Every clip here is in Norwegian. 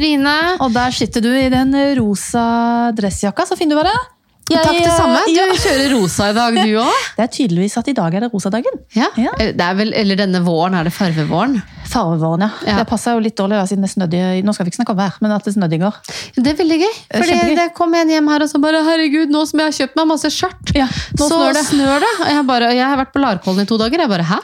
Trine. Og der sitter du i den rosa dressjakka. Så fin du var det. Jeg- Takk det samme. Du Ja. kjører rosa i dag, du òg. Det er tydeligvis at i dag er det rosadagen. Ja. Ja. Det er vel, eller denne våren er det farvevåren. Farvevåren, ja. Ja. Det passer jo litt dårlig da, siden det snødde Nå skal vi ikke snakke om vær, men at det snødde i går. Det er veldig gøy. For det kom en hjem her og så bare Herregud, nå som jeg har kjøpt meg masse skjørt, Ja, nå så snør det. snør det. Og jeg, bare, jeg har vært på Larkollen i to dager. Jeg bare Hæ?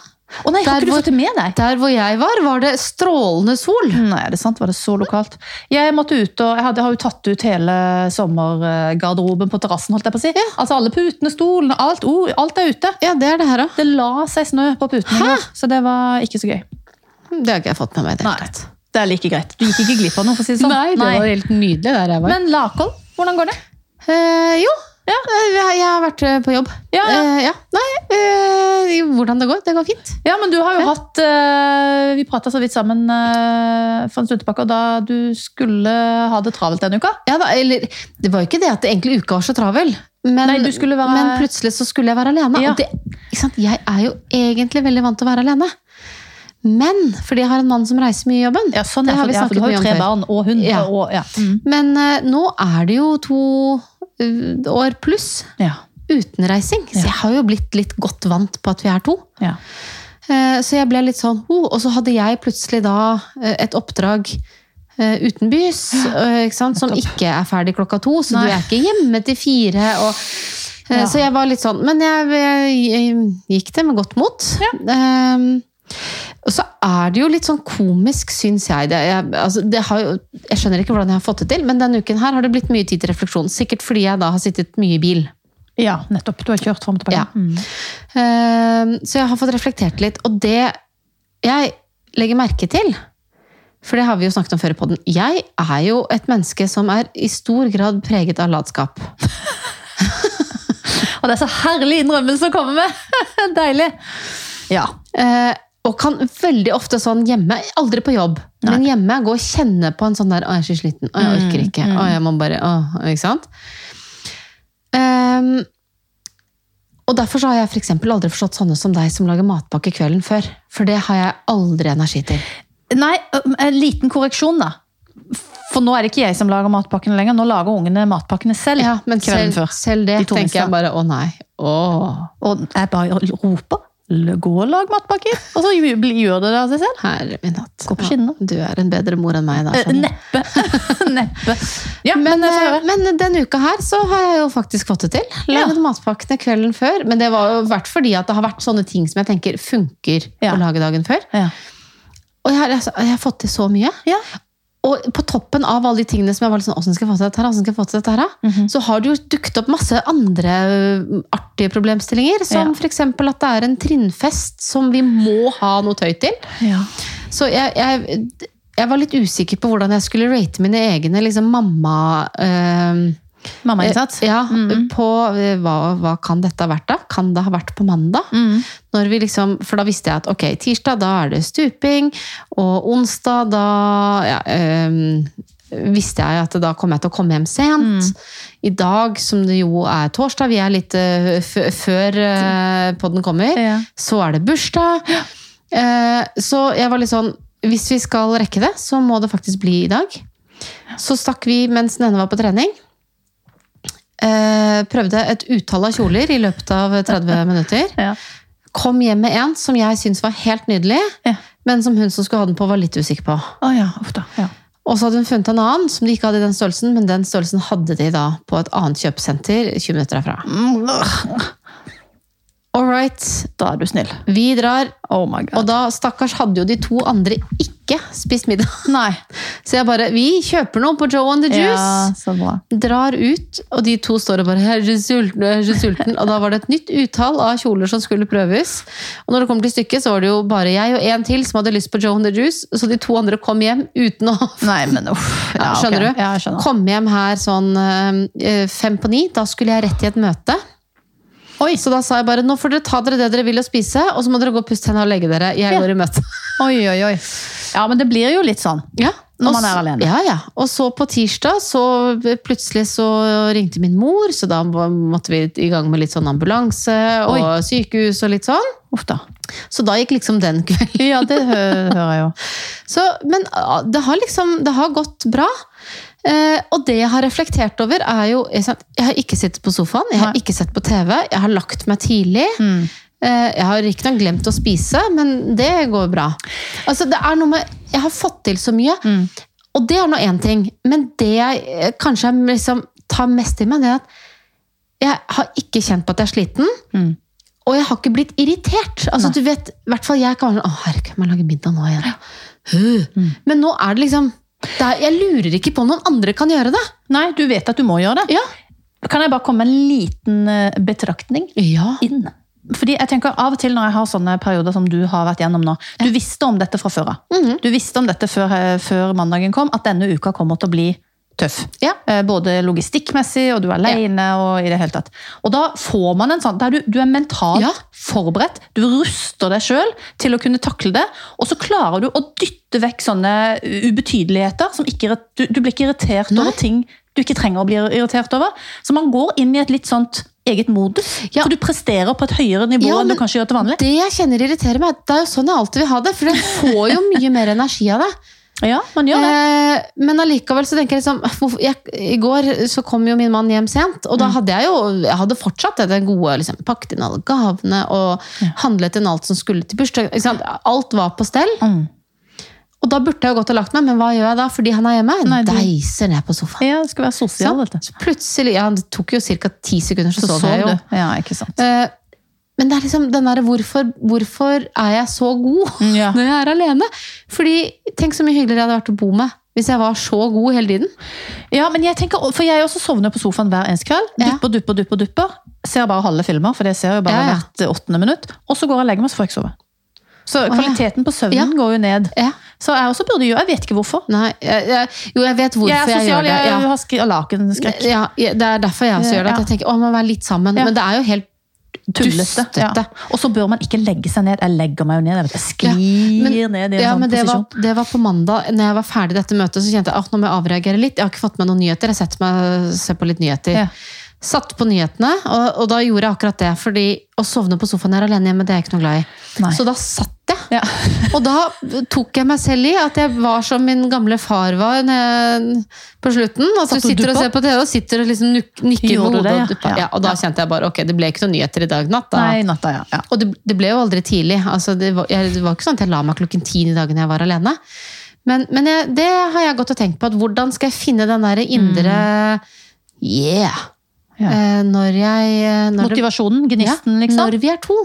Å nei, har ikke du hvor- fått det med deg? Der hvor jeg var, var det strålende sol. Nei, er det sant? Var det så lokalt? Jeg måtte ut, og jeg, hadde, jeg har jo tatt ut hele sommergarderoben på terrassen, holdt jeg på å si. Altså alle putene, stolene, alt, oh, alt er ute. Ja, det er det her også. Det la seg snø på putene i går, så det var ikke så gøy. Det har ikke jeg fått med meg det Nei, det er like greit. Du gikk ikke glipp av noe, for å si det sånn. Nei, det var helt nydelig der jeg var. Men Lakål, hvordan går det? Eh, jo, eh, jeg, har vært eh, på jobb. Ja, ja. Uh, ja. Nei, uh, hvordan det går? Det går fint. Ja, men du har jo hatt uh, Vi prata så vidt sammen for en stund tilbake, og da du skulle ha det travelt denne uka. Ja, da, eller, det var jo ikke det at det egentlig uka var så travel. Men, Nei, du være- men plutselig så skulle jeg være alene. Ja. Og det? Jeg er jo egentlig veldig vant til å være alene. Men fordi jeg har en mann som reiser mye i jobben. Ja, sånn, det ja, har vi ja, snakket du har jo tre barn og hund. Ja. Og, ja. Mm. Men nå er det jo to år pluss ja. uten reising. Så jeg har jo blitt litt godt vant på at vi er to. ja. Eh, Så jeg ble litt sånn oh, Og så hadde jeg plutselig da eh, et oppdrag eh, utenbys, eh, ikke sant? som ikke er ferdig klokka to, så Nei. du er ikke hjemme til fire. Og, eh, Ja. Så jeg var litt sånn Men jeg, jeg, jeg gikk det med godt mot. Eh, og så er det jo litt sånn komisk, syns jeg. Det, jeg, altså, det har jo, jeg skjønner ikke hvordan jeg har fått det til, men denne uken her har det blitt mye tid til refleksjon. Sikkert fordi jeg da har sittet mye i bil. ja, nettopp. Du har kjørt fram og tilbake. Ja. Mm. Uh, Så jeg har fått reflektert litt, og det jeg legger merke til For det har vi jo snakket om før i podden. Jeg er jo et menneske som er i stor grad preget av latskap. Og det er så herlig innrømmelse å komme med! Deilig! Ja. Eh, og kan veldig ofte sånn hjemme, aldri på jobb, men hjemme gå og kjenne på en sånn der 'Å, jeg er så sliten. Å, jeg orker ikke. Å, jeg må bare Å, Ikke sant? Um, og derfor så har jeg for aldri forstått sånne som deg som lager matpakke kvelden før. For det har jeg aldri energi til. Nei, en liten korreksjon, da. For nå er det ikke jeg som lager matpakkene lenger. Nå lager ungene matpakkene selv. Ja, men selv, før. selv det De tenker jeg bare å nei. Åh, Og jeg bare roper. «L- Gå og lage matpakker! Og så gjør det det av seg selv. herre min hatt. Gå på skinner. Ja, du er en bedre mor enn meg da. Eh. Neppe. Neppe. Ja, Men, men, eh, men denne uka her så har jeg jo faktisk fått det til. Lagd Ja. matpakkene kvelden før. Men det var jo vært fordi at det har vært sånne ting som jeg tenker funker Ja. å lage dagen før. ja. Og jeg har, altså, jeg har fått til så mye. Og på toppen av alle de tingene som jeg var litt sånn, hvordan skal jeg få til dette her, skal jeg få til dette her, mm -hmm. så har det jo dukket opp masse andre artige problemstillinger. Som Ja. eksempel at det er en trinnfest som vi må ha noe tøy til. ja. Så jeg, jeg, jeg var litt usikker på hvordan jeg skulle rate mine egne liksom, mamma... ø, Mammainnsats. ja, mm. på hva, hva kan dette ha vært da? Kan det ha vært på mandag? Mm. Liksom, for da visste jeg at ok, tirsdag da er det stuping, og onsdag da ja, øhm, visste jeg at da kom jeg til å komme hjem sent. I dag, som det jo er torsdag, vi er litt uh, før uh, podden kommer, Ja. så er det bursdag. Uh, så jeg var litt sånn, hvis vi skal rekke det, så må det faktisk bli i dag. Så stakk vi mens den ene var på trening. Eh, prøvde et utall av kjoler i løpet av 30 minutter. Ja. Kom hjem med en som jeg syntes var helt nydelig, Ja. men som hun som skulle ha den på, var litt usikker på. Oh, ja, Ofte. Ja. Og så hadde hun funnet en annen som de ikke hadde i den størrelsen, men den størrelsen hadde de da på et annet kjøpesenter 20 minutter herfra. All right, Da er du snill. vi drar. Oh my god. Og da, stakkars, hadde jo de to andre ikke spist middag. Nei. Så jeg bare, vi kjøper noe på Joe and the Juice. Ja, så bra. Drar ut, og de to står og bare jeg er sulten, jeg er sulten. Og da var det et nytt utall av kjoler som skulle prøves. Og når det kom til stykket, så var det jo bare jeg og en til som hadde lyst på Joe and the Juice. Så de to andre kom hjem uten å Nei, men uff. ja, skjønner Skjønner du? Ja, skjønner. Kom hjem her sånn øh, fem på ni. Da skulle jeg rett i et møte. Oi. Så da sa jeg bare nå får dere ta dere det dere vil og spise, og så må dere gå og pusse hendene og legge dere. Jeg går i møte. Oi, oi, oi. Ja, men det blir jo litt sånn. Ja, når man er alene. Ja, ja. Og så på tirsdag så plutselig så ringte min mor, så da måtte vi i gang med litt sånn ambulanse og Oi. sykehus og litt sånn. Uff da. Så da gikk liksom den kvelden. Ja, det hører jeg jo. Så, men ah, det har liksom det har gått bra. Eh, og det jeg har reflektert over, er jo Jeg har ikke sittet på sofaen, jeg har ikke sett på TV, jeg har lagt meg tidlig. Mm. Eh, jeg har riktignok glemt å spise, men det går bra. Altså, det er noe med Jeg har fått til så mye, Mm. og det er nå én ting. Men det jeg eh, kanskje liksom, tar mest i meg, det er at jeg har ikke kjent på at jeg er sliten. Mm. Og jeg har ikke blitt irritert. Altså, du vet, i hvert fall jeg kan være sånn Å, herregud, jeg må lage middag nå igjen. Mm. Men nå er det liksom er, Jeg lurer ikke på om noen andre kan gjøre det. Nei, du vet at du må gjøre det. Ja. Kan jeg bare komme med en liten eh, betraktning Ja. inn? Fordi jeg tenker Av og til når jeg har sånne perioder som du har vært gjennom nå Du visste om dette fra før av. Mhm. Du visste om dette før, eh, før mandagen kom, at denne uka kommer til å bli tøff. Ja. Eh, Både logistikkmessig, og du er alene, og i det hele tatt. Og da får man en sånn der du, du er mentalt Ja. forberedt. Du ruster deg sjøl til å kunne takle det. Og så klarer du å dytte vekk sånne ubetydeligheter. som ikke, du, du blir ikke irritert Nei. over ting du ikke trenger å bli irritert over. Så man går inn i et litt sånt eget modus. Ja. For du presterer på et høyere nivå Ja, enn du kanskje gjør til vanlig. Det jeg kjenner irriterer meg, det er jo sånn jeg alltid vil ha det. For jeg får jo mye mer energi av det. Ja, man gjør det. Eh, men allikevel så tenker jeg liksom jeg, I går så kom jo min mann hjem sent, og da hadde jeg jo jeg hadde fortsatt det gode. Liksom, pakket inn alle gavene og handlet inn alt som skulle til bursdag. Alt var på stell. Mm. Og da burde jeg jo gått og lagt meg, men hva gjør jeg da fordi han er hjemme? Nei, du- Deiser ned på sofaen. Ja, det skal være sosial, dette. Så Plutselig, ja, Det tok jo ca. ti sekunder, så, Så sov jeg jo. du. Ja, ikke sant. Eh, men det er liksom den derre hvorfor, hvorfor er jeg så god Mm, Ja. når jeg er alene? Fordi tenk så mye hyggeligere jeg hadde vært å bo med hvis jeg var så god hele tiden. Ja, men jeg tenker, For jeg også sovner på sofaen hver eneste kveld. Ja. Dupper, dupper, dupper. dupper. Ser bare halve filmer, for det ser jo bare Ja, ja. hvert åttende minutt. Og så går jeg og legger meg, så får jeg ikke sove. Så kvaliteten på søvnen Ja. går jo ned. Ja. Så jeg også burde gjøre Jeg vet ikke hvorfor. Nei, jeg, jeg, jo, jeg vet hvorfor jeg jeg, er sosial, gjør det. jeg, har lakenskrekk. Ja, det er derfor jeg også gjør det. At jeg tenker å, man må være litt sammen. Ja. Men det er jo helt Tullete. Ja. Og så bør man ikke legge seg ned. Jeg legger meg jo ned. Jeg, vet, jeg sklir men- ned i en Ja, sånn men det var, det var på mandag, når jeg var ferdig dette møtet, så kjente jeg at nå må jeg avreagere litt. Jeg har ikke fått med noen nyheter. Jeg setter meg ser på litt nyheter. Ja. Satt på nyhetene, og, og da gjorde jeg akkurat det. fordi å sovne på sofaen her er alene hjemme, det er jeg ikke noe glad i. Nei. Så da satt. Ja. Og da tok jeg meg selv i at jeg var som min gamle far var på slutten. At du sitter og ser på TV og sitter og liksom nikker Gjorde med hodet. og, duppa. Ja. Ja, og da kjente jeg bare ok, det ble ikke noen nyheter i dag natt. Da. Nei, natta, ja. ja. Og det, det ble jo aldri tidlig. Altså, det, var, jeg, det var ikke sånn at jeg la meg klokken ti de dagene jeg var alene. Men, men jeg, det har jeg gått og tenkt på. at Hvordan skal jeg finne den der indre yeah Ja. eh, når jeg eh, når Motivasjonen, ja, gnisten, liksom. Når vi er to.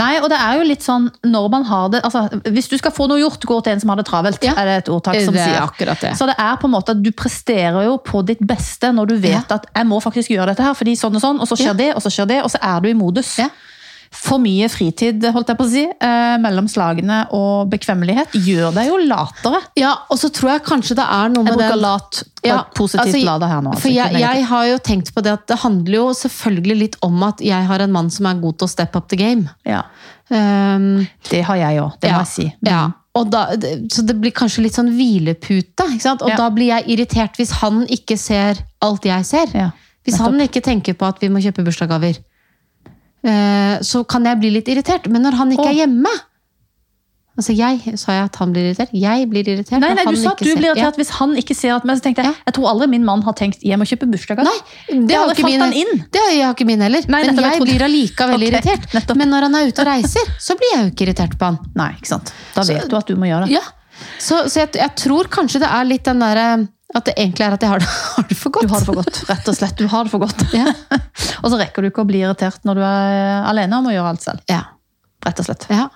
Nei, og det er jo litt sånn når man har det altså, Hvis du skal få noe gjort, gå til en som har det travelt. Ja. er det et ordtak som det er sier. akkurat det. Så det er på en måte at du presterer jo på ditt beste når du vet at jeg må faktisk gjøre dette her, fordi sånn og sånn, og så skjer Ja. det, og så skjer det, og så er du i modus. For mye fritid, holdt jeg på å si, eh, mellom slagene og bekvemmelighet gjør deg jo latere. Ja, og så tror jeg kanskje det er noe Jeg med bruker den lat Ja, positivt altså, lada her nå. altså, For jeg, jeg har jo tenkt på det at det handler jo selvfølgelig litt om at jeg har en mann som er god til å step up the game. ja, Um, det har jeg òg, det ja, må jeg si. Ja. Og da, så det blir kanskje litt sånn hvilepute. Og Ja. da blir jeg irritert hvis han ikke ser alt jeg ser. Ja, hvis han ikke tenker på at vi må kjøpe bursdagsgaver, så kan jeg bli litt irritert. Men når han ikke Åh. er hjemme Altså jeg, Sa jeg at han blir irritert? Jeg blir irritert. Nei, nei, du sa at du blir blir Ja. irritert hvis han ikke ser at meg. så tenkte jeg, Ja. jeg tror aldri min mann har tenkt jeg må kjøpe bursdagsgave. Det, Det har ikke min, han inn. Det har ikke min heller. Nei, men jeg jeg blir allikevel okay. irritert. nettopp. Men når han er ute og reiser, så blir jeg jo ikke irritert på han. Nei, ikke sant. Da vet du at du må gjøre det. Ja. Så, så jeg, jeg tror kanskje det er litt den derre At det egentlig er at jeg har det, har det for godt. Du har det for godt, rett og slett. Du har det for godt. Ja. og så rekker du ikke å bli irritert når du er alene om å gjøre alt selv. Ja. Rett og slett. ja.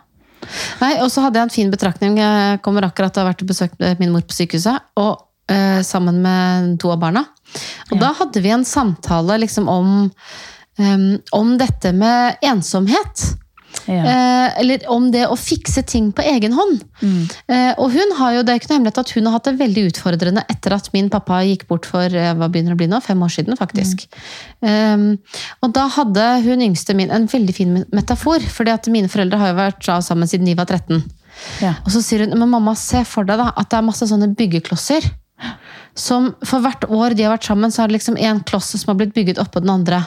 Nei, og så hadde jeg en fin betraktning. Jeg kommer akkurat til å ha vært og besøkt min mor på sykehuset. Og eh, sammen med to av barna. Og Ja. da hadde vi en samtale liksom om, um, om dette med ensomhet. Ja. Eh, eller om det å fikse ting på egen hånd. Mm. Eh, og hun har jo, det er ikke noe hemmelighet at hun har hatt det veldig utfordrende etter at min pappa gikk bort for eh, hva begynner å bli nå, fem år siden faktisk. Um, og da hadde hun yngste min en veldig fin metafor, fordi at mine foreldre har jo vært sammen siden de var 13. Ja. Og så sier hun men mamma, se for deg da, at det er masse sånne byggeklosser. Som For hvert år de har vært sammen, så er det liksom én kloss som har blitt bygget oppå den andre.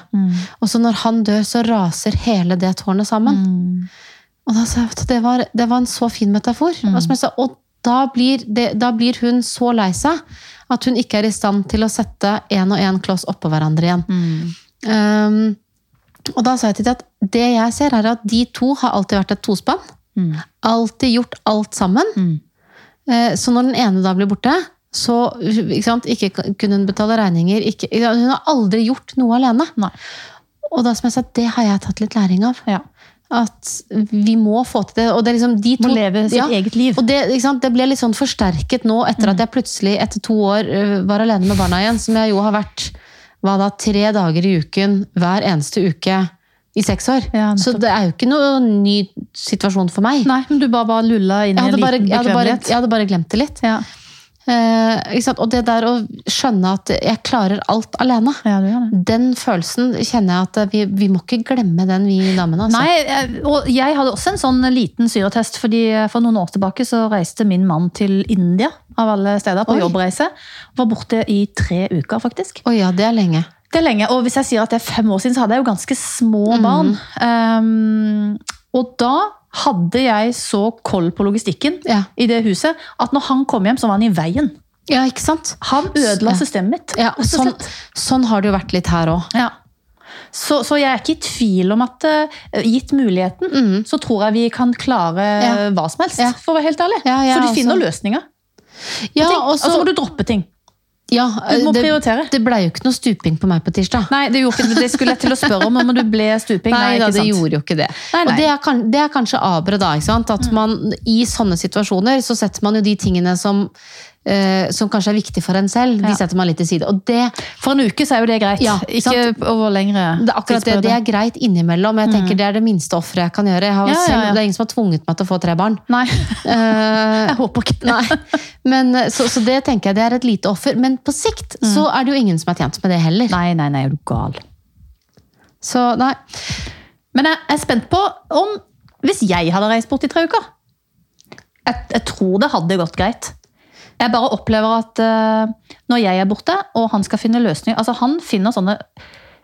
Og så når han dør, så raser hele det tårnet sammen. Og da sa jeg at det var, det var en så fin metafor. Og, som jeg sa, og da, blir det, da blir hun så lei seg at hun ikke er i stand til å sette én og én kloss oppå hverandre igjen. Um, og da sa jeg til dem at det jeg ser, er at de to har alltid vært et tospann. Alltid gjort alt sammen. Eh, Så når den ene da blir borte, så ikke, sant, ikke kunne hun betale regninger. Ikke, hun har aldri gjort noe alene. Nei. Og da som jeg sa, det har jeg tatt litt læring av. Ja. At vi må få til det. Og det er liksom de to, Må leve sitt eget liv. Og det, det ble litt sånn forsterket nå, etter at jeg plutselig etter to år var alene med barna igjen, som jeg jo har vært da, tre dager i uken hver eneste uke i seks år. Ja. Så det er jo ikke noe ny situasjon for meg. Nei, men du bare, bare lulla inn i en liten bekvemmelighet. jeg hadde bare glemt det litt. Ja. Eh? Og det der å skjønne at jeg klarer alt alene, ja, det det. den følelsen kjenner jeg at vi, vi må ikke glemme den, vi damene. Altså. Nei, og jeg hadde også en sånn liten syretest, fordi for noen år tilbake så reiste min mann til India, av alle steder, på Oi. jobbreise. Var borte i tre uker, faktisk. Å ja, det er lenge. Det er lenge, og hvis jeg sier at det er fem år siden, så hadde jeg jo ganske små barn. Um, og da hadde jeg så koll på logistikken Ja. i det huset, at når han kom hjem, så var han i veien. Ja, ikke sant? Han ødela systemet mitt. Ja, sånn, sånn har det jo vært litt her òg. Ja. Så, så jeg er ikke i tvil om at eh, gitt muligheten, så tror jeg vi kan klare Mm. Ja. hva som helst, for å være helt ærlig. For du finner løsninger. Ja, og så må du droppe ting. Ja, Du må det, prioritere. det ble jo ikke noe stuping på meg på tirsdag. Nei, det, gjorde ikke, det skulle jeg til å spørre om, men du ble stuping. Nei, da, ikke det gjorde jo ikke det. Nei, nei. Og det er, kan- det er kanskje aberet da? At man i sånne situasjoner så setter man jo de tingene som, eh, som kanskje er viktig for en selv, de setter man litt til side. Og det, For en uke så er jo det greit. Ja, ikke sant. over lengre det er akkurat det, det er greit innimellom. Jeg tenker Det er det minste offeret jeg kan gjøre. Jeg har Mm. Ja, ja, selv. Det er ingen som har tvunget meg til å få tre barn. Nei, Eh, jeg håper ikke det. Men, eh, så, så det tenker jeg det er et lite offer. Men på sikt så er det jo ingen som er tjent med det heller. Mm. Nei, nei, nei, er du gal. Så nei. Men jeg er spent på om Hvis jeg hadde reist bort i tre uker Jeg, jeg tror det hadde gått greit. Jeg bare opplever at uh, når jeg er borte, og han skal finne løsninger altså Han finner sånne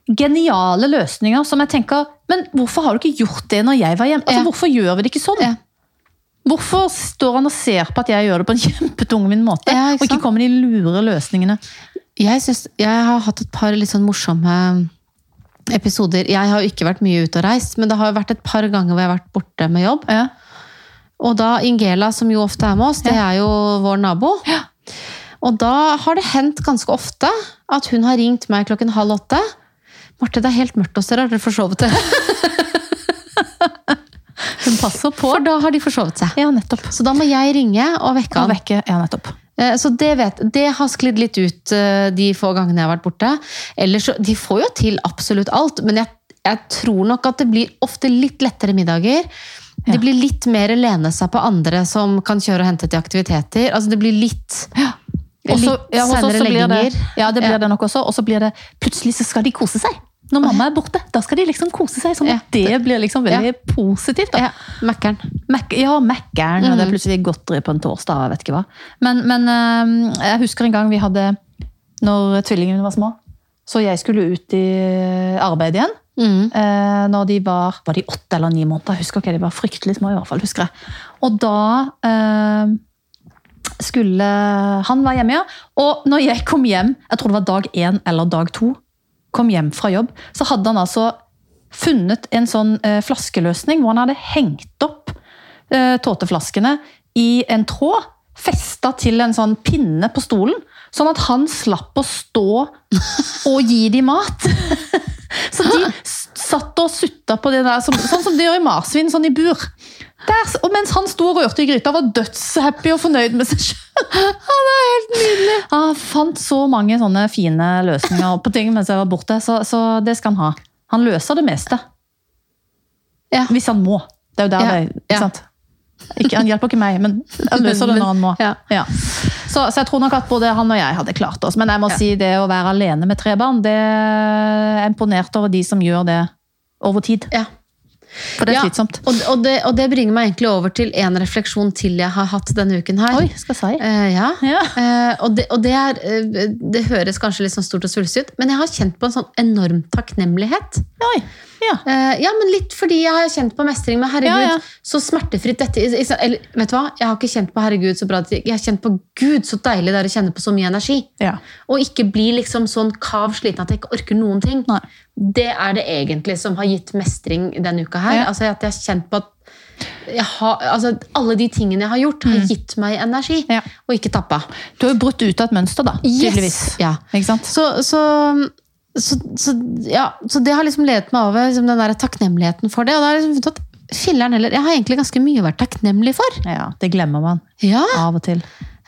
geniale løsninger som jeg tenker Men hvorfor har du ikke gjort det når jeg var hjemme? Altså, Ja. Hvorfor gjør vi det ikke sånn? Ja. Hvorfor står han og ser på at jeg gjør det på en kjempetungvint måte? Ja, ikke og ikke kommer de lure løsningene? Jeg, synes, jeg har hatt et par litt sånn morsomme episoder. Jeg har jo ikke vært mye ute og reist, men det har jo vært et par ganger hvor jeg har vært borte med jobb. Ja. Og da Ingela, som jo ofte er med oss, det er jo vår nabo. Og da har det hendt ganske ofte at hun har ringt meg klokken halv åtte. Marte, det er helt mørkt hos dere, har dere forsovet dere? Hun passer på. For da har de forsovet seg. Ja, nettopp. Så da må jeg ringe og vekke han. Og vekke, ja, nettopp. Eh, Så det, vet, det har sklidd litt ut eh, de få gangene jeg har vært borte. Ellers, De får jo til absolutt alt, men jeg, jeg tror nok at det blir ofte litt lettere middager. Ja. Det blir litt mer lene seg på andre som kan kjøre og hente til aktiviteter. Altså Det blir litt, Og så- litt ja, hos oss blir det-. Ja, det blir Ja. det nok også. Og så blir det plutselig så skal de kose seg. Når mamma er borte, da skal de liksom kose seg. Sånn Ja. at det blir liksom veldig positivt. da. Ja, Mækkern. Mac, ja, Mækkern. og Det er plutselig godteri på en torsdag. vet ikke hva. Men, men eh, jeg husker en gang vi hadde Når tvillingene var små. Så jeg skulle ut i arbeid igjen. Mm. Eh, når de var var de åtte eller ni måneder. Jeg husker ikke, De var fryktelig små, i hvert fall, husker jeg. Og da eh, skulle Han være hjemme, ja. Og når jeg kom hjem, jeg tror det var dag én eller dag to, kom hjem fra jobb, så hadde han altså funnet en sånn eh, flaskeløsning hvor han hadde hengt opp eh, tåteflaskene i en tråd. Festa til en sånn pinne på stolen, sånn at han slapp å stå og gi dem mat. Så de satt og sutta på det der, som, sånn som de gjør i marsvin, sånn i bur. Der, og mens han sto og rørte i gryta, var dødshappy og fornøyd med seg sjøl. Han er helt nydelig! Han fant så mange sånne fine løsninger på ting mens jeg var borte, så, så det skal han ha. Han løser det meste. Ja. Hvis han må. Det er jo der Ja, det ikke sant? Ikke, han hjelper ikke meg, men han løser det når han må. Ja. Så, så jeg tror nok at både han og jeg hadde klart oss. Men jeg må Ja. si det å være alene med tre barn, det er imponert over de som gjør det over tid. Ja. For det er Ja, slitsomt. Og, og, det, og det bringer meg egentlig over til en refleksjon til jeg har hatt denne uken her. Oi, skal si. Uh, ja. Ja. Uh, og det, og det, er, eh, det høres kanskje litt sånn stort og svulstig ut, men jeg har kjent på en sånn enorm takknemlighet. Oi, ja. Uh, ja, men litt fordi jeg har kjent på mestring med herregud, Ja, ja. så smertefritt dette? Eller, vet du hva? Jeg har ikke kjent på herregud så bra. Jeg har kjent på Gud så deilig det er å kjenne på så mye energi. ja. Og ikke bli liksom sånn kav sliten at jeg ikke orker noen ting. Nei. Det er det egentlig som har gitt mestring denne uka her. Ja. Altså at jeg har kjent på at har, altså alle de tingene jeg har gjort, har gitt meg energi, Mm. Ja. og ikke tappa. Du har jo brutt ut av et mønster, da. Tydeligvis. Ja. Ikke sant? Så, så, så, ja, så det har liksom ledet meg over liksom den der takknemligheten for det. Og da har jeg liksom at filleren heller, jeg har egentlig ganske mye å være takknemlig for. Ja, Det glemmer man Ja, av og til.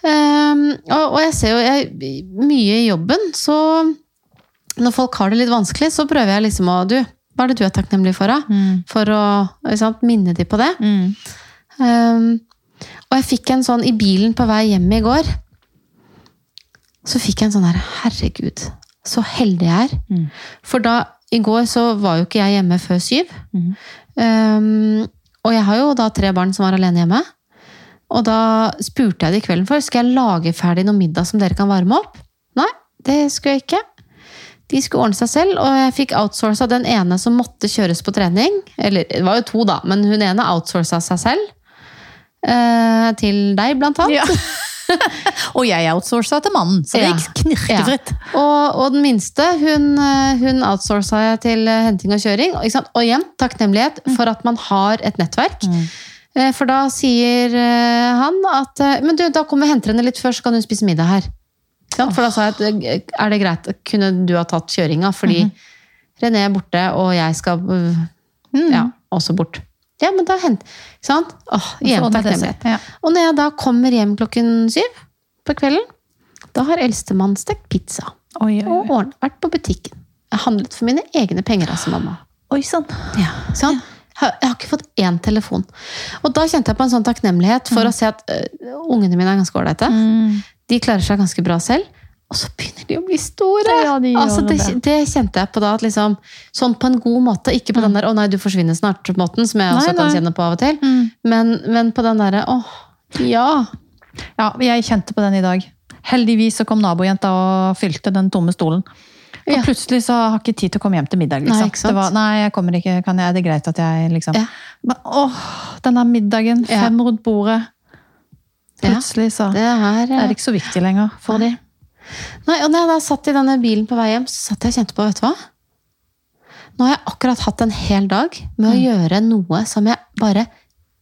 Um, og, og jeg ser jo jeg, mye i jobben, så når folk har det litt vanskelig, så prøver jeg liksom å Du, hva er det du er takknemlig for, da? Mm. For å sant, minne de på det. Mm. Um, og jeg fikk en sånn i bilen på vei hjem i går. Så fikk jeg en sånn her Herregud, så heldig jeg er. Mm. For da, i går så var jo ikke jeg hjemme før syv. Mm. Ehm, og jeg har jo da tre barn som var alene hjemme. Og da spurte jeg de kvelden før skal jeg lage ferdig noe middag som dere kan varme opp. Nei, det skulle jeg ikke. De skulle ordne seg selv, og jeg fikk outsourca den ene som måtte kjøres på trening. Eller det var jo to, da, men hun ene outsourca seg selv. eh, til deg, blant annet. Ja. og jeg outsourca til mannen, så det gikk knirkefritt. Og, og den minste, hun, eh, hun outsourca jeg til eh, henting og kjøring. Og, og igjen, takknemlighet for at man har et nettverk. Mm. Eh, For da sier han at Men du, da kommer vi og henter henne litt før, så kan hun spise middag her. For da sa jeg at eh, er det greit, kunne du ha tatt kjøringa? Fordi Mhm. René er borte, og jeg skal øh, Mm. ja, også bort. Ja, men da hent, ikke sant? Åh, igjen takknemlighet. Ja. Og når jeg da kommer hjem klokken syv på kvelden, da har eldstemann stekt pizza Oi, oi, og oi. ordnet, vært på butikken. Jeg handlet for mine egne penger, altså, mamma. oi sånn. Ja, sånn. Ja. Jeg har- ikke fått én telefon. Og da kjente jeg på en sånn takknemlighet for å se at uh, ungene mine er ganske ålreite. Mm. De klarer seg ganske bra selv. Og så begynner de å bli store! Ja, de altså, det, det. kjente jeg på da. At liksom, sånn på en god måte. Ikke på den der 'å nei, du forsvinner snart'-måten, som jeg Nei, også kan kjenne på av og til. Mm. Men, men på den derre 'åh, ja'. Ja, jeg kjente på den i dag. Heldigvis så kom nabojenta og fylte den tomme stolen. Og Ja. plutselig så har jeg ikke tid til å komme hjem til middag. Liksom. Nei, var, nei, jeg kommer ikke. Kan jeg, det er greit at jeg liksom Ja. Men, Åh, denne middagen. Fem rundt bordet. Ja. Plutselig så Det er, er det ikke så viktig lenger for de. Nei, og når jeg da satt i denne bilen på vei hjem, så satt jeg og kjente på, vet du hva? Nå har jeg akkurat hatt en hel dag med å gjøre noe som jeg bare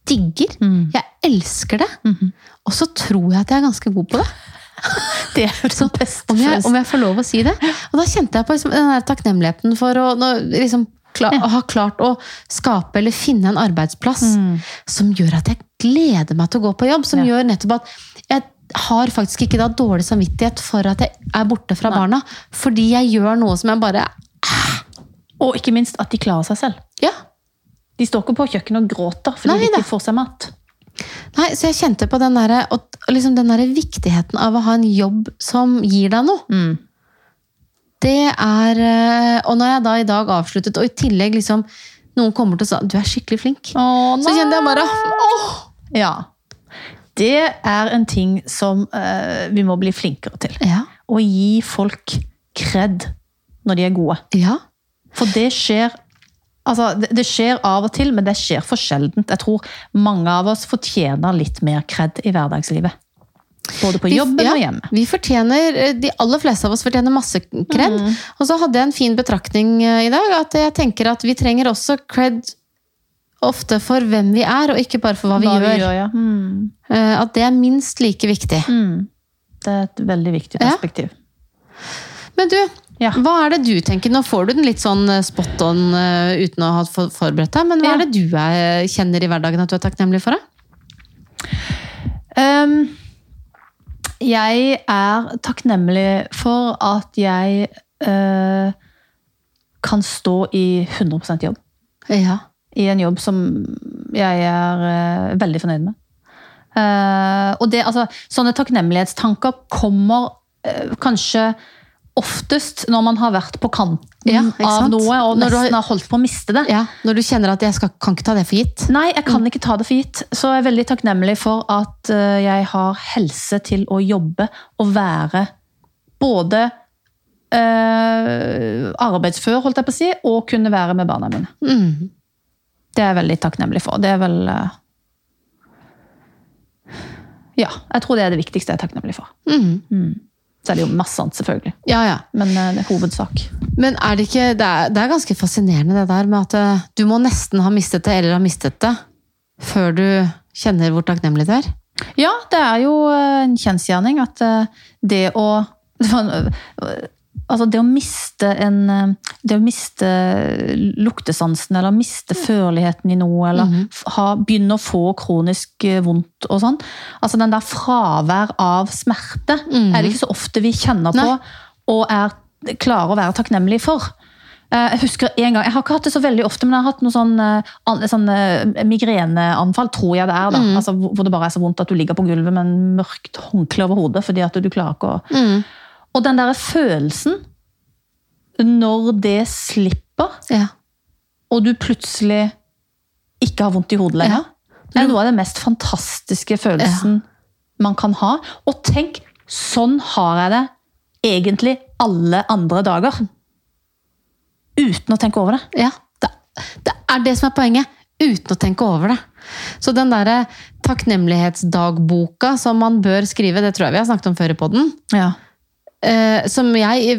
digger. Mm. Jeg elsker det. Mhm. Og så tror jeg at jeg er ganske god på det. Det er beste Om jeg, om jeg får lov å si det. Og da kjente jeg på liksom, den takknemligheten for å nå, liksom, kla, ha klart å skape eller finne en arbeidsplass Mm. som gjør at jeg gleder meg til å gå på jobb. Som Ja. gjør nettopp at jeg har faktisk ikke da dårlig samvittighet for at jeg er borte fra barna. Fordi jeg gjør noe som jeg bare Og ikke minst at de klarer seg selv. Ja. De står ikke på kjøkkenet og gråter fordi Nei de ikke får seg mat. Nei, så jeg kjente på den der, og, og liksom den der viktigheten av å ha en jobb som gir deg noe. Mm. Det er eh, Og når jeg da i dag avsluttet, og i tillegg liksom noen kommer til å si du er skikkelig flink, Å, så kjente jeg bare åh! Ja. Det er en ting som eh, vi må bli flinkere til. Ja. Å gi folk kred når de er gode. ja. For det skjer Altså, det, det skjer av og til, men det skjer for sjeldent. Jeg tror mange av oss fortjener litt mer kred i hverdagslivet. Både på Vi- ja, og hjemme. Vi fortjener, eh, De aller fleste av oss fortjener masse kred. Mm. Og så hadde jeg en fin betraktning eh, i dag. At jeg tenker at vi trenger også cred ofte for hvem vi er, og ikke bare for hva vi Hva gjør. ja. Mm. Eh, At det er minst like viktig. Mm. Det er et veldig viktig Ja. perspektiv. Men du, Ja. hva er det du tenker? Nå får du den litt sånn eh, spot on eh, uten å ha forberedt deg, men hva Ja. er det du er, kjenner i hverdagen at du er takknemlig for? Ehm, jeg er takknemlig for at jeg uh, kan stå i 100% jobb. Ja. I en jobb som jeg er eh, veldig fornøyd med. Eh, og det, altså, sånne takknemlighetstanker kommer eh, kanskje oftest når man har vært på kanten Ja, av noe og Når du nesten har- har holdt på å miste det. Ja, Når du kjenner at jeg skal, kan ikke ta det for gitt. Nei, jeg kan ikke ta det for gitt. Så jeg er veldig takknemlig for at jeg har helse til å jobbe og være både eh, arbeidsfør, holdt jeg på å si, og kunne være med barna mine. Mm. Det er jeg veldig takknemlig for. Det er vel eh, Ja, jeg tror det er det viktigste jeg er takknemlig for. Mm. Så er det jo masse annet, selvfølgelig. Ja, ja. Men eh, det er hovedsak. Men er det ikke det er, det er ganske fascinerende det der med at eh, du må nesten ha mistet det, eller ha mistet det, før du kjenner hvor takknemlig det er? Ja, det er jo en kjensgjerning at det å Altså det å miste en eh, Det å miste luktesansen, eller miste førligheten i noe, eller f- ha, begynne å få kronisk eh, vondt og sånn. Altså den der fravær av smerte er det ikke så ofte vi kjenner på Nei. og er klare å være takknemlige for. Eh, Jeg husker en gang, jeg har ikke hatt det så veldig ofte, men jeg har hatt noe sånn, sånn migreneanfall, tror jeg det er. da. Altså, hvor hvor det bare er så vondt at du ligger på gulvet med en mørkt håndkle over hodet. fordi at du klarer ikke å... Og den der følelsen, når det slipper, Ja. og du plutselig ikke har vondt i hodet lenger, det er noe av den mest fantastiske følelsen man kan ha. Og tenk, sånn har jeg det egentlig alle andre dager. Uten å tenke over det. Ja, det, det er det som er poenget. Uten å tenke over det. Så den derre takknemlighetsdagboka som man bør skrive, det tror jeg vi har snakket om før i podden. Ja. Eh, som jeg,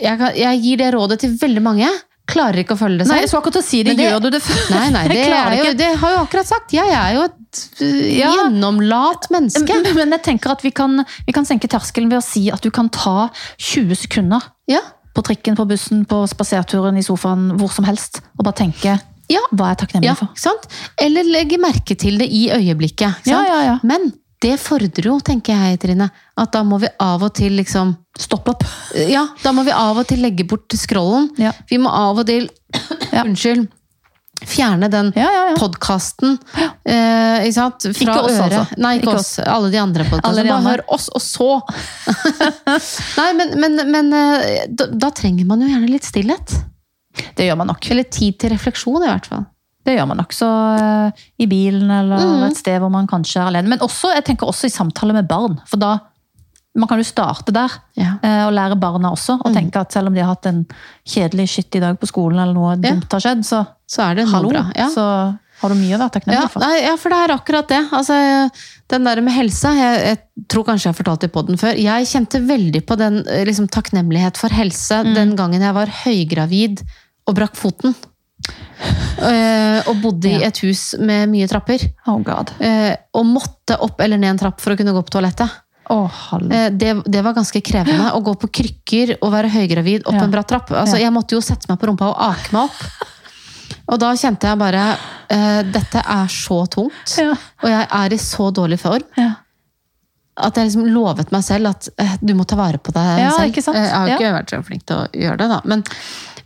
jeg Jeg gir det rådet til veldig mange. Klarer ikke å følge det Nei, jeg skulle akkurat si det. Det- Gjør du det før? Nei, nei, det, jo, det har jeg jo akkurat sagt. Jeg er jo et øh, Ja. gjennomlat menneske. Men jeg tenker at vi kan, vi kan senke terskelen ved å si at du kan ta 20 sekunder Ja, på trikken, på bussen, på spaserturen, i sofaen, hvor som helst, og bare tenke ja, hva er jeg takknemlig for. sant? Eller legge merke til det i øyeblikket. Ikke Ja, ja, ja. Men det fordrer jo, tenker jeg, Trine, at da må vi av og til liksom Stopp opp. Ja, da må vi av og til legge bort scrollen. Ja. Vi må av og til Ja. Unnskyld. Fjerne den Ja, ja, ja. podkasten eh, ikke sant? fra Ikke oss, øret. altså. Nei, ikke, Ikke oss. Alle de andre podkastene. Bare hør oss, og så Nei, men, men, men eh, da, da trenger man jo gjerne litt stillhet. Det gjør man nok. Eller tid til refleksjon, i hvert fall. Det gjør man nok. Så eh, i bilen eller Mm. et sted hvor man kanskje er alene. Men også, jeg tenker også i samtale med barn. For da man kan jo starte der Ja. eh, og lære barna også. Og Mm. tenke at selv om de har hatt en kjedelig skittig dag på skolen, eller noe Ja. dumt har skjedd, så Så er det hallo, bra. Ja. så har du mye å være takknemlig Ja, for. nei, ja, for det er akkurat det. Altså, den der med helse, jeg, jeg tror kanskje jeg har fortalt det i podden før, jeg kjente veldig på den eh, liksom, takknemlighet for helse Mm. den gangen jeg var høygravid og brakk foten. Eh, og bodde i et hus med mye trapper. Oh god. eh, og måtte opp eller ned en trapp for å kunne gå på toalettet. Oh, det, det var ganske krevende. Å gå på krykker og være høygravid opp Ja. en bratt trapp. Altså, Ja. Jeg måtte jo sette meg på rumpa og ake meg opp. Og da kjente jeg bare Dette er så tungt. Og jeg er i så dårlig form Ja. at jeg liksom lovet meg selv at du må ta vare på deg Ja, selv. Jeg har ikke vært så flink til å gjøre det, da. Men,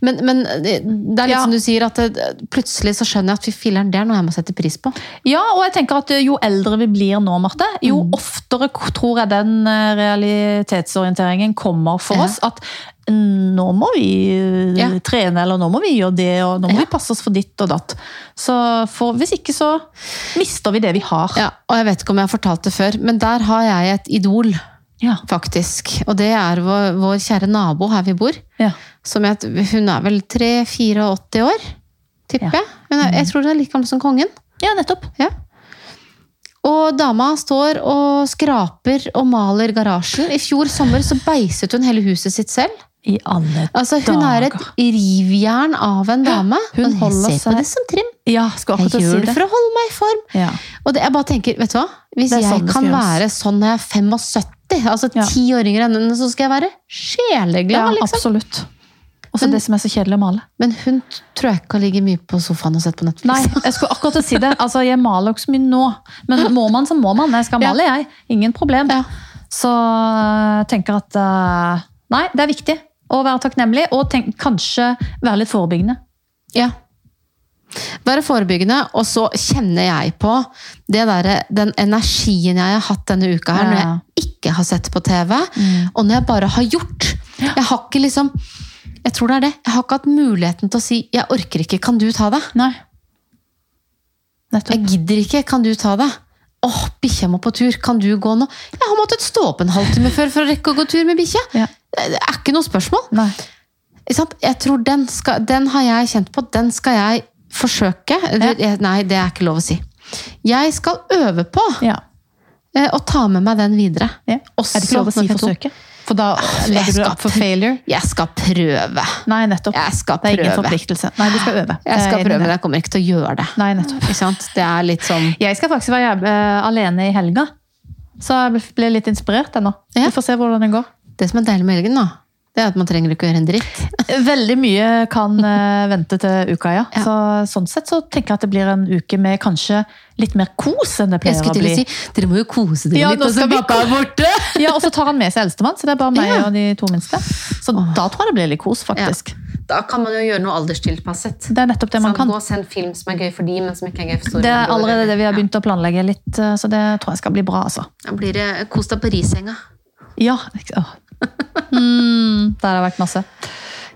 men, men det det er litt Ja. som du sier, at det, plutselig så skjønner jeg at fy filler'n, det er noe jeg må sette pris på. Ja, og jeg tenker at jo eldre vi blir nå, Marte, jo Mm. oftere tror jeg den eh, realitetsorienteringen kommer for Ja. oss. At nå må vi eh, Ja. trene, eller nå må vi gjøre det, og nå må Ja. vi passe oss for ditt og datt. Så for, hvis ikke så mister vi det vi har. Ja, og jeg vet ikke om jeg har fortalt det før, men der har jeg et idol, Ja. faktisk. Og det er vår, vår kjære nabo her vi bor. Ja. Som jeg, hun er vel 3-84 år, tipper Ja. jeg. Hun er, jeg tror hun er like gammel som kongen. ja, nettopp. Ja. Og dama står og skraper og maler garasjen. I fjor sommer så beiset hun hele huset sitt selv. I alle Altså, hun er et rivjern av en dame. hun og holder seg- på det som trim. Ja, skal Jeg gjør si det for å holde meg i form. Ja. Og det, jeg bare tenker, vet du hva? Hvis er jeg sånn kan være sånn når jeg er 75, altså Ja. ti år yngre enn henne, så skal jeg være sjeleglad, ja, liksom. absolutt. Og Men- det som er så kjedelig å male. Men hun tror jeg ikke har ligget mye på sofaen og sett på Netflix. Nei, jeg skulle akkurat si det. Altså, jeg maler ikke så mye nå. Men må man, så må man. Jeg skal Ja. male, jeg. Ingen problem. Ja. Så jeg tenker at eh, Nei, det er viktig å være takknemlig, og tenk, kanskje være litt forebyggende. Ja. Være forebyggende, og så kjenner jeg på det der, den energien jeg har hatt denne uka her, når jeg ikke har sett på TV, og når jeg bare har gjort. Jeg har ikke liksom Jeg tror det er det. Jeg har ikke hatt muligheten til å si 'jeg orker ikke, kan du ta det'? Nei. Nettopp. Jeg gidder ikke, kan du ta det? Åh, bikkja må på tur, kan du gå nå? Jeg har måttet stå opp en halvtime før for å rekke å gå tur med bikkja. Ja. Det er ikke noe spørsmål. Nei. Jeg tror den, skal, den har jeg kjent på, den skal jeg forsøke. Ja. Nei, det er ikke lov å si. Jeg skal øve på Ja. eh, å ta med meg den videre. Er det ikke lov å si forsøke? For da jeg legger du skal opp for failure. Jeg skal prøve. Nei, nettopp. Jeg skal Det er ingen forpliktelse. Nei, du skal øve. Jeg skal prøve, men jeg kommer ikke til å gjøre det. Nei, nettopp. Ikke sant? Det er litt sånn Jeg skal faktisk være eh, alene i helga. Så jeg ble litt inspirert ennå. Ja. Vi får se hvordan det går. Det som er deilig med helgen, da, det er at man trenger ikke å gjøre en dritt. Veldig mye kan eh, vente til uka, ja. Ja. Så, sånn sett så tenker jeg at det blir en uke med kanskje litt mer kos enn det Jeg pleier skulle å til bli. si, dere må jo kose dere Ja, litt, nå og så pappa er borte! Ja, Og så tar han med seg eldstemann, så det er bare meg Ja. og de to minste. Så da tror jeg det blir litt kos, faktisk. Da kan man jo gjøre noe alderstilpasset. Det er nettopp det man kan. Gå og se en film som er gøy for de, men som ikke er gøy for store. Det er allerede det vi har Ja. begynt å planlegge litt, eh, så det tror jeg skal bli bra, altså. Da blir det kos deg på risenga. Ja. åh. Mm, det har det vært masse.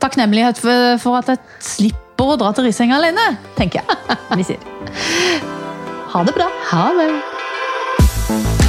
Takknemlighet for, for at jeg slipper å dra til Risenga alene, tenker jeg. Vi sier. Ha det bra. Ha det!